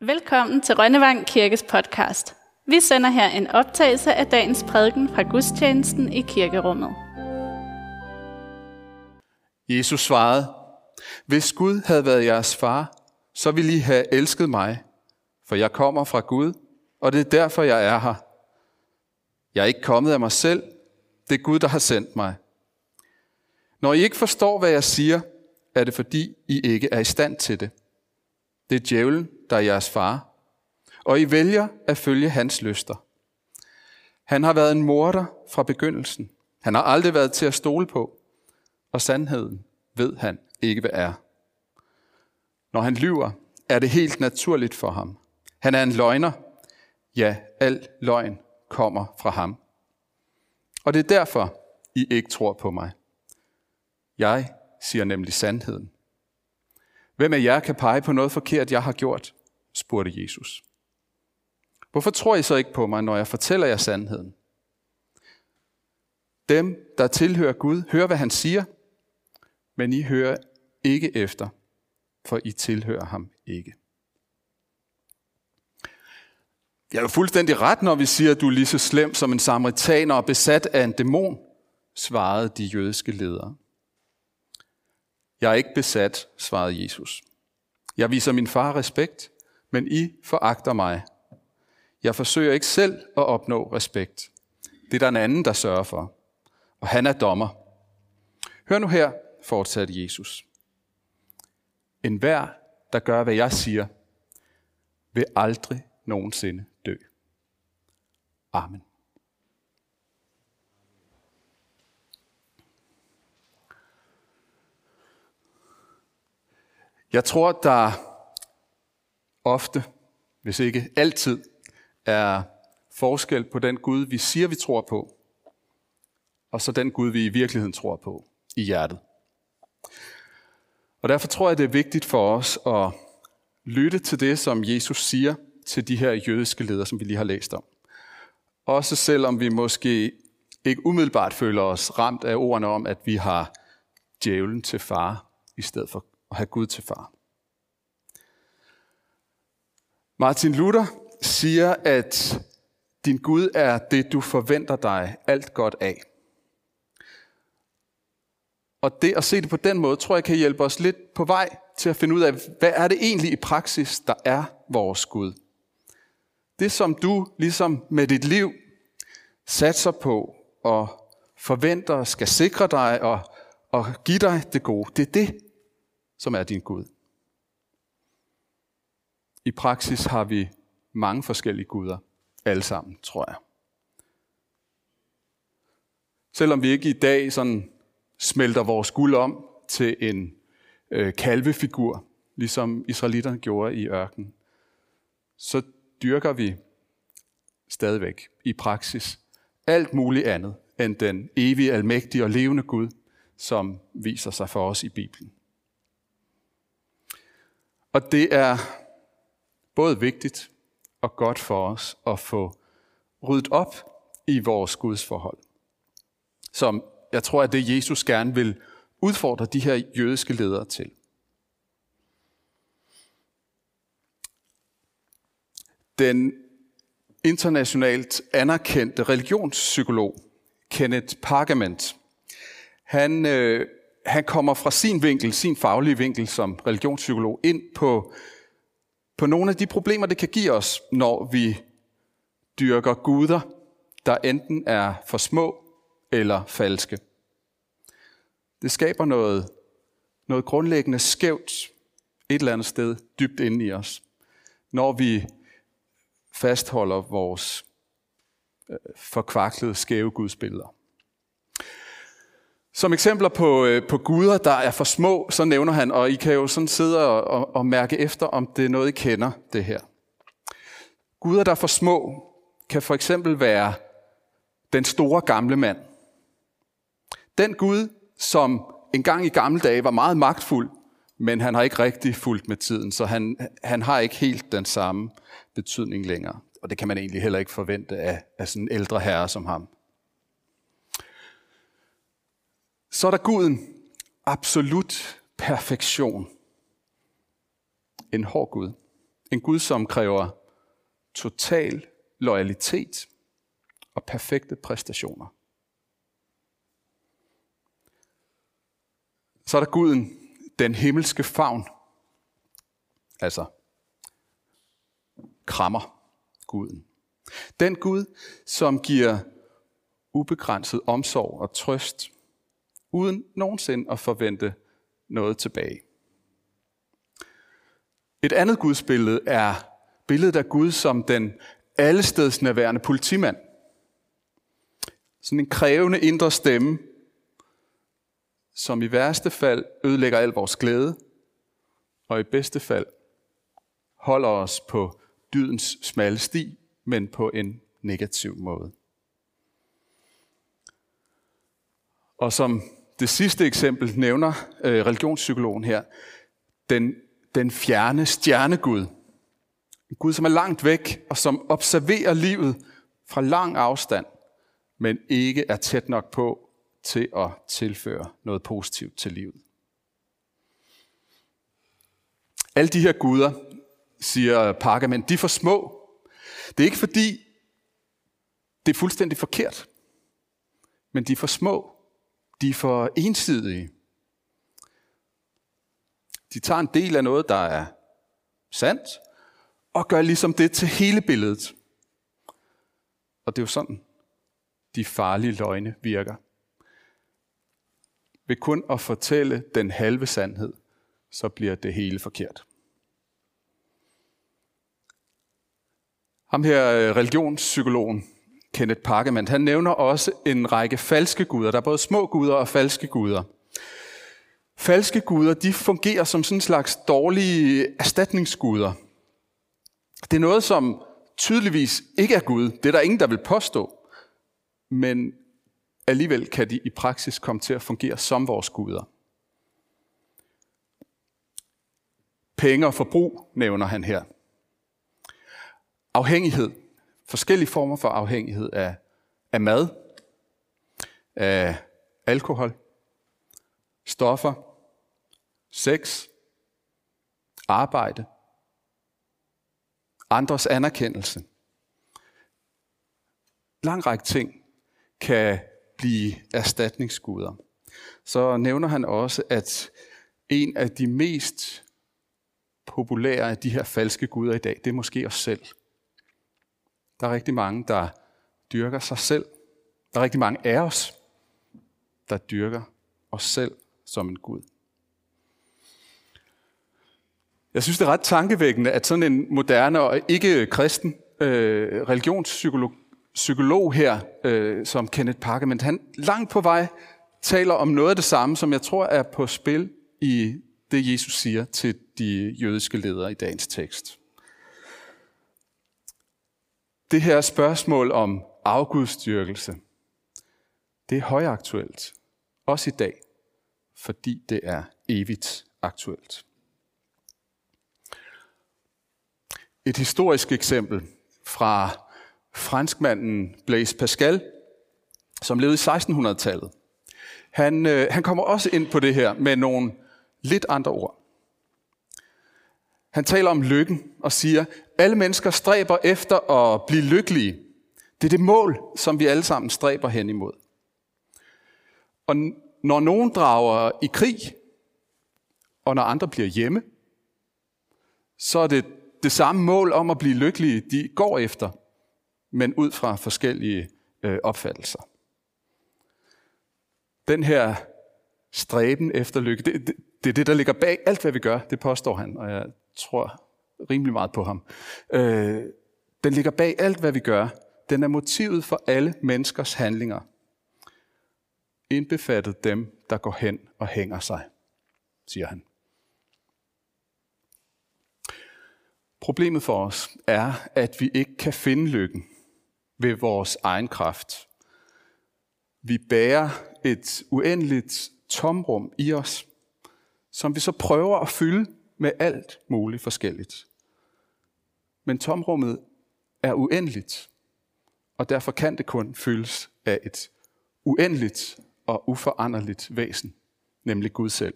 Velkommen til Rønnevang Kirkes podcast. Vi sender her en optagelse af dagens prædiken fra gudstjenesten i kirkerummet. Jesus svarede, Hvis Gud havde været jeres far, så ville I have elsket mig, for jeg kommer fra Gud, og det er derfor, jeg er her. Jeg er ikke kommet af mig selv, det er Gud, der har sendt mig. Når I ikke forstår, hvad jeg siger, er det fordi, I ikke er i stand til det. Det er djævlen, der er jeres far, og I vælger at følge hans lyster. Han har været en morder fra begyndelsen. Han har aldrig været til at stole på, og sandheden ved han ikke, hvad er. Når han lyver, er det helt naturligt for ham. Han er en løgner. Ja, al løgn kommer fra ham. Og det er derfor, I ikke tror på mig. Jeg siger nemlig sandheden. Hvem af jer kan pege på noget forkert, jeg har gjort? spurgte Jesus. Hvorfor tror I så ikke på mig, når jeg fortæller jer sandheden? Dem, der tilhører Gud, hører, hvad han siger, men I hører ikke efter, for I tilhører ham ikke. Jeg er jo fuldstændig ret, når vi siger, at du er lige så slem som en samaritaner og besat af en dæmon, svarede de jødiske ledere. Jeg er ikke besat, svarede Jesus. Jeg viser min far respekt, men I foragter mig. Jeg forsøger ikke selv at opnå respekt. Det er der en anden, der sørger for. Og han er dommer. Hør nu her, fortsatte Jesus. En hver, der gør, hvad jeg siger, vil aldrig nogensinde dø. Amen. Jeg tror, der ofte, hvis ikke altid, er forskel på den Gud, vi siger, vi tror på, og så den Gud, vi i virkeligheden tror på i hjertet. Og derfor tror jeg, det er vigtigt for os at lytte til det, som Jesus siger til de her jødiske ledere, som vi lige har læst om. Også selvom vi måske ikke umiddelbart føler os ramt af ordene om, at vi har djævlen til far, i stedet for at have Gud til far. Martin Luther siger, at din Gud er det, du forventer dig alt godt af. Og det at se det på den måde, tror jeg kan hjælpe os lidt på vej til at finde ud af, hvad er det egentlig i praksis, der er vores Gud. Det som du ligesom med dit liv satser på og forventer skal sikre dig og, og give dig det gode, det er det, som er din Gud. I praksis har vi mange forskellige guder, alle sammen, tror jeg. Selvom vi ikke i dag sådan smelter vores guld om til en øh, kalvefigur, ligesom israelitterne gjorde i ørkenen, så dyrker vi stadigvæk i praksis alt muligt andet end den evige, almægtige og levende Gud, som viser sig for os i Bibelen. Og det er både vigtigt og godt for os at få ryddet op i vores gudsforhold. Som jeg tror, at det Jesus gerne vil udfordre de her jødiske ledere til. Den internationalt anerkendte religionspsykolog Kenneth Pargament, han, øh, han kommer fra sin vinkel, sin faglige vinkel som religionspsykolog, ind på på nogle af de problemer, det kan give os, når vi dyrker guder, der enten er for små eller falske. Det skaber noget, noget grundlæggende skævt et eller andet sted dybt inde i os, når vi fastholder vores øh, forkvaklede, skæve gudsbilleder. Som eksempler på, øh, på guder, der er for små, så nævner han, og I kan jo sådan sidde og, og, og mærke efter, om det er noget, I kender, det her. Guder, der er for små, kan for eksempel være den store gamle mand. Den Gud, som engang i gamle dage var meget magtfuld, men han har ikke rigtig fulgt med tiden, så han, han har ikke helt den samme betydning længere. Og det kan man egentlig heller ikke forvente af, af sådan en ældre herre som ham. Så er der guden absolut perfektion. En hård Gud. En Gud, som kræver total loyalitet og perfekte præstationer. Så er der guden, den himmelske favn. Altså, krammer guden. Den Gud, som giver ubegrænset omsorg og trøst, uden nogensinde at forvente noget tilbage. Et andet gudsbillede er billedet af Gud som den allestedsnærværende politimand. Sådan en krævende indre stemme, som i værste fald ødelægger al vores glæde, og i bedste fald holder os på dydens smalle sti, men på en negativ måde. Og som det sidste eksempel nævner øh, religionspsykologen her, den, den fjerne stjernegud. En Gud, som er langt væk, og som observerer livet fra lang afstand, men ikke er tæt nok på til at tilføre noget positivt til livet. Alle de her guder, siger Parkerman, de er for små. Det er ikke fordi, det er fuldstændig forkert, men de er for små. De er for ensidige. De tager en del af noget, der er sandt, og gør ligesom det til hele billedet. Og det er jo sådan, de farlige løgne virker. Ved kun at fortælle den halve sandhed, så bliver det hele forkert. Ham her øh, religionspsykologen, Kenneth Parkemand, han nævner også en række falske guder. Der er både små guder og falske guder. Falske guder, de fungerer som sådan en slags dårlige erstatningsguder. Det er noget, som tydeligvis ikke er Gud. Det er der ingen, der vil påstå. Men alligevel kan de i praksis komme til at fungere som vores guder. Penge og forbrug nævner han her. Afhængighed. Forskellige former for afhængighed af, af mad, af alkohol, stoffer, sex, arbejde, andres anerkendelse. Lang række ting kan blive erstatningsguder. Så nævner han også, at en af de mest populære af de her falske guder i dag, det er måske os selv. Der er rigtig mange, der dyrker sig selv. Der er rigtig mange af os, der dyrker os selv som en Gud. Jeg synes, det er ret tankevækkende, at sådan en moderne og ikke kristen øh, religionspsykolog psykolog her, øh, som Kenneth Parkerman, han langt på vej taler om noget af det samme, som jeg tror er på spil i det, Jesus siger til de jødiske ledere i dagens tekst. Det her spørgsmål om afgudstyrkelse, det er højaktuelt, også i dag, fordi det er evigt aktuelt. Et historisk eksempel fra franskmanden Blaise Pascal, som levede i 1600-tallet. Han, øh, han kommer også ind på det her med nogle lidt andre ord. Han taler om lykken og siger, alle mennesker stræber efter at blive lykkelige. Det er det mål, som vi alle sammen stræber hen imod. Og når nogen drager i krig, og når andre bliver hjemme, så er det det samme mål om at blive lykkelige, de går efter, men ud fra forskellige øh, opfattelser. Den her stræben efter lykke, det, det, det er det, der ligger bag alt, hvad vi gør, det påstår han, og jeg tror rimelig meget på ham. Øh, den ligger bag alt, hvad vi gør. Den er motivet for alle menneskers handlinger. Indbefattet dem, der går hen og hænger sig, siger han. Problemet for os er, at vi ikke kan finde lykken ved vores egen kraft. Vi bærer et uendeligt tomrum i os, som vi så prøver at fylde med alt muligt forskelligt. Men tomrummet er uendeligt, og derfor kan det kun fyldes af et uendeligt og uforanderligt væsen, nemlig Gud selv.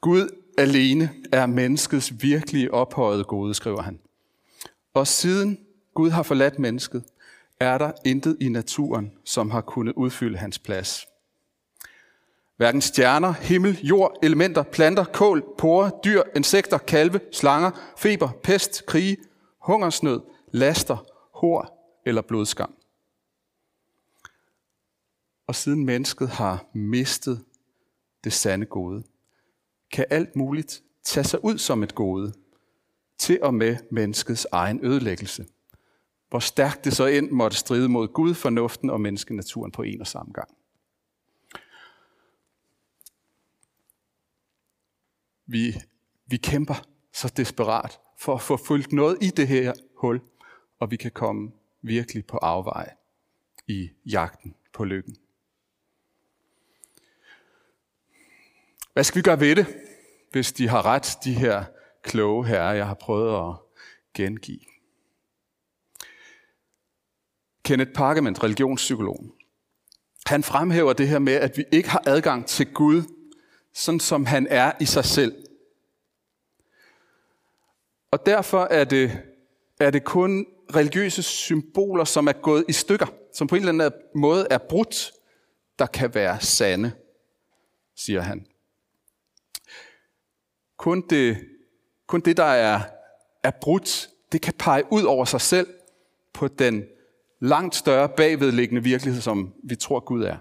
Gud alene er menneskets virkelige ophøjet gode, skriver han. Og siden Gud har forladt mennesket, er der intet i naturen, som har kunnet udfylde hans plads. Hverken stjerner, himmel, jord, elementer, planter, kål, porer, dyr, insekter, kalve, slanger, feber, pest, krige, hungersnød, laster, hår eller blodskam. Og siden mennesket har mistet det sande gode, kan alt muligt tage sig ud som et gode, til og med menneskets egen ødelæggelse. Hvor stærkt det så end måtte stride mod Gud, fornuften og menneskenaturen på en og samme gang. Vi, vi kæmper så desperat for at få fyldt noget i det her hul, og vi kan komme virkelig på afvej i jagten på lykken. Hvad skal vi gøre ved det, hvis de har ret, de her kloge herrer, jeg har prøvet at gengive? Kenneth Parkement, religionspsykologen, han fremhæver det her med, at vi ikke har adgang til Gud, sådan som han er i sig selv. Og derfor er det, er det kun religiøse symboler, som er gået i stykker, som på en eller anden måde er brudt, der kan være sande, siger han. Kun det, kun det der er, er brudt, det kan pege ud over sig selv på den langt større bagvedliggende virkelighed, som vi tror Gud er.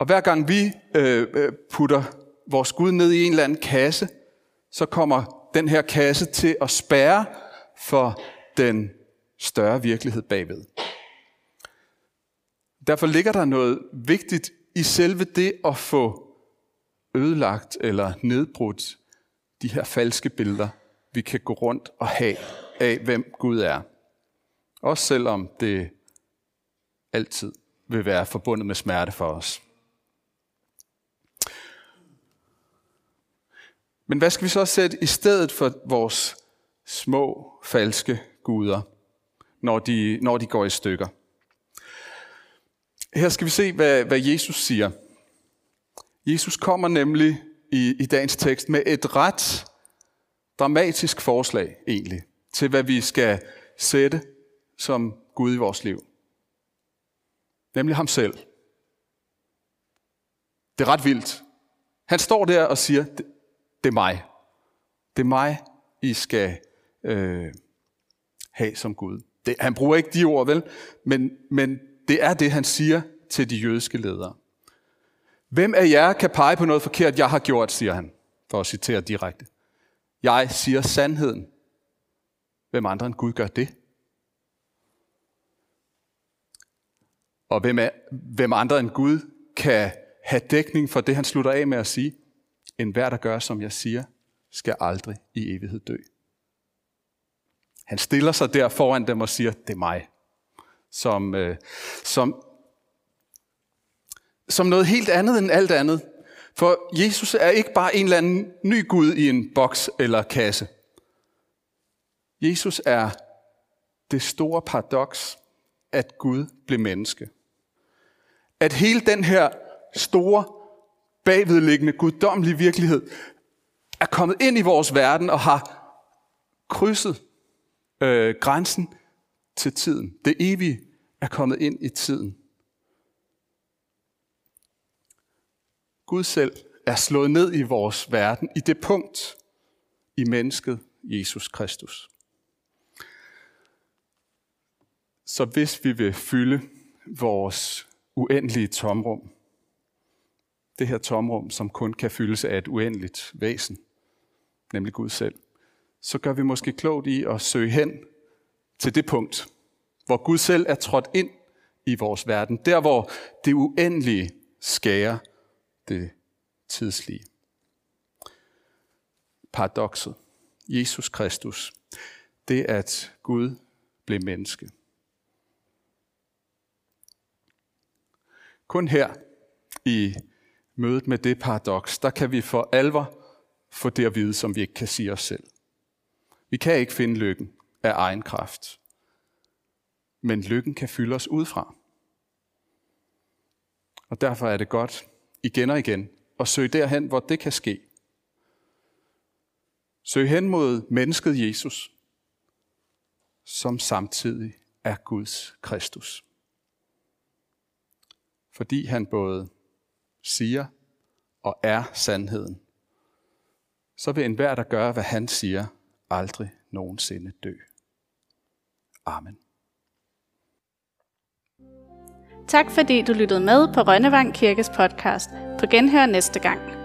Og hver gang vi øh, øh putter vores Gud ned i en eller anden kasse, så kommer den her kasse til at spærre for den større virkelighed bagved. Derfor ligger der noget vigtigt i selve det at få ødelagt eller nedbrudt de her falske billeder, vi kan gå rundt og have af, hvem Gud er. Også selvom det altid vil være forbundet med smerte for os. Men hvad skal vi så sætte i stedet for vores små, falske guder, når de, når de går i stykker? Her skal vi se, hvad, hvad Jesus siger. Jesus kommer nemlig i, i dagens tekst med et ret dramatisk forslag egentlig, til hvad vi skal sætte som Gud i vores liv. Nemlig ham selv. Det er ret vildt. Han står der og siger, det, er mig. Det er mig, I skal øh, have som Gud. Det, han bruger ikke de ord, vel? Men, men det er det, han siger til de jødiske ledere. Hvem af jer kan pege på noget forkert, jeg har gjort, siger han, for at citere direkte. Jeg siger sandheden. Hvem andre end Gud gør det? Og hvem, er, hvem andre end Gud kan have dækning for det, han slutter af med at sige? En hver, der gør, som jeg siger, skal aldrig i evighed dø. Han stiller sig der foran dem og siger, det er mig. Som, øh, som som noget helt andet end alt andet. For Jesus er ikke bare en eller anden ny Gud i en boks eller kasse. Jesus er det store paradoks, at Gud blev menneske. At hele den her store, bagvedliggende, guddommelige virkelighed er kommet ind i vores verden og har krydset øh, grænsen til tiden. Det evige er kommet ind i tiden. Gud selv er slået ned i vores verden, i det punkt i mennesket Jesus Kristus. Så hvis vi vil fylde vores uendelige tomrum, det her tomrum, som kun kan fyldes af et uendeligt væsen, nemlig Gud selv, så gør vi måske klogt i at søge hen til det punkt, hvor Gud selv er trådt ind i vores verden. Der, hvor det uendelige skærer det tidslige. Paradokset. Jesus Kristus. Det at Gud blev menneske. Kun her i mødet med det paradoks, der kan vi for alvor få det at vide, som vi ikke kan sige os selv. Vi kan ikke finde lykken af egen kraft. Men lykken kan fylde os udefra. Og derfor er det godt igen og igen at søge derhen, hvor det kan ske, Søg hen mod mennesket Jesus, som samtidig er Guds Kristus. Fordi han både siger og er sandheden, så vil enhver, der gør, hvad han siger, aldrig nogensinde dø. Amen. Tak fordi du lyttede med på Rønnevang Kirkes podcast. På genhør næste gang.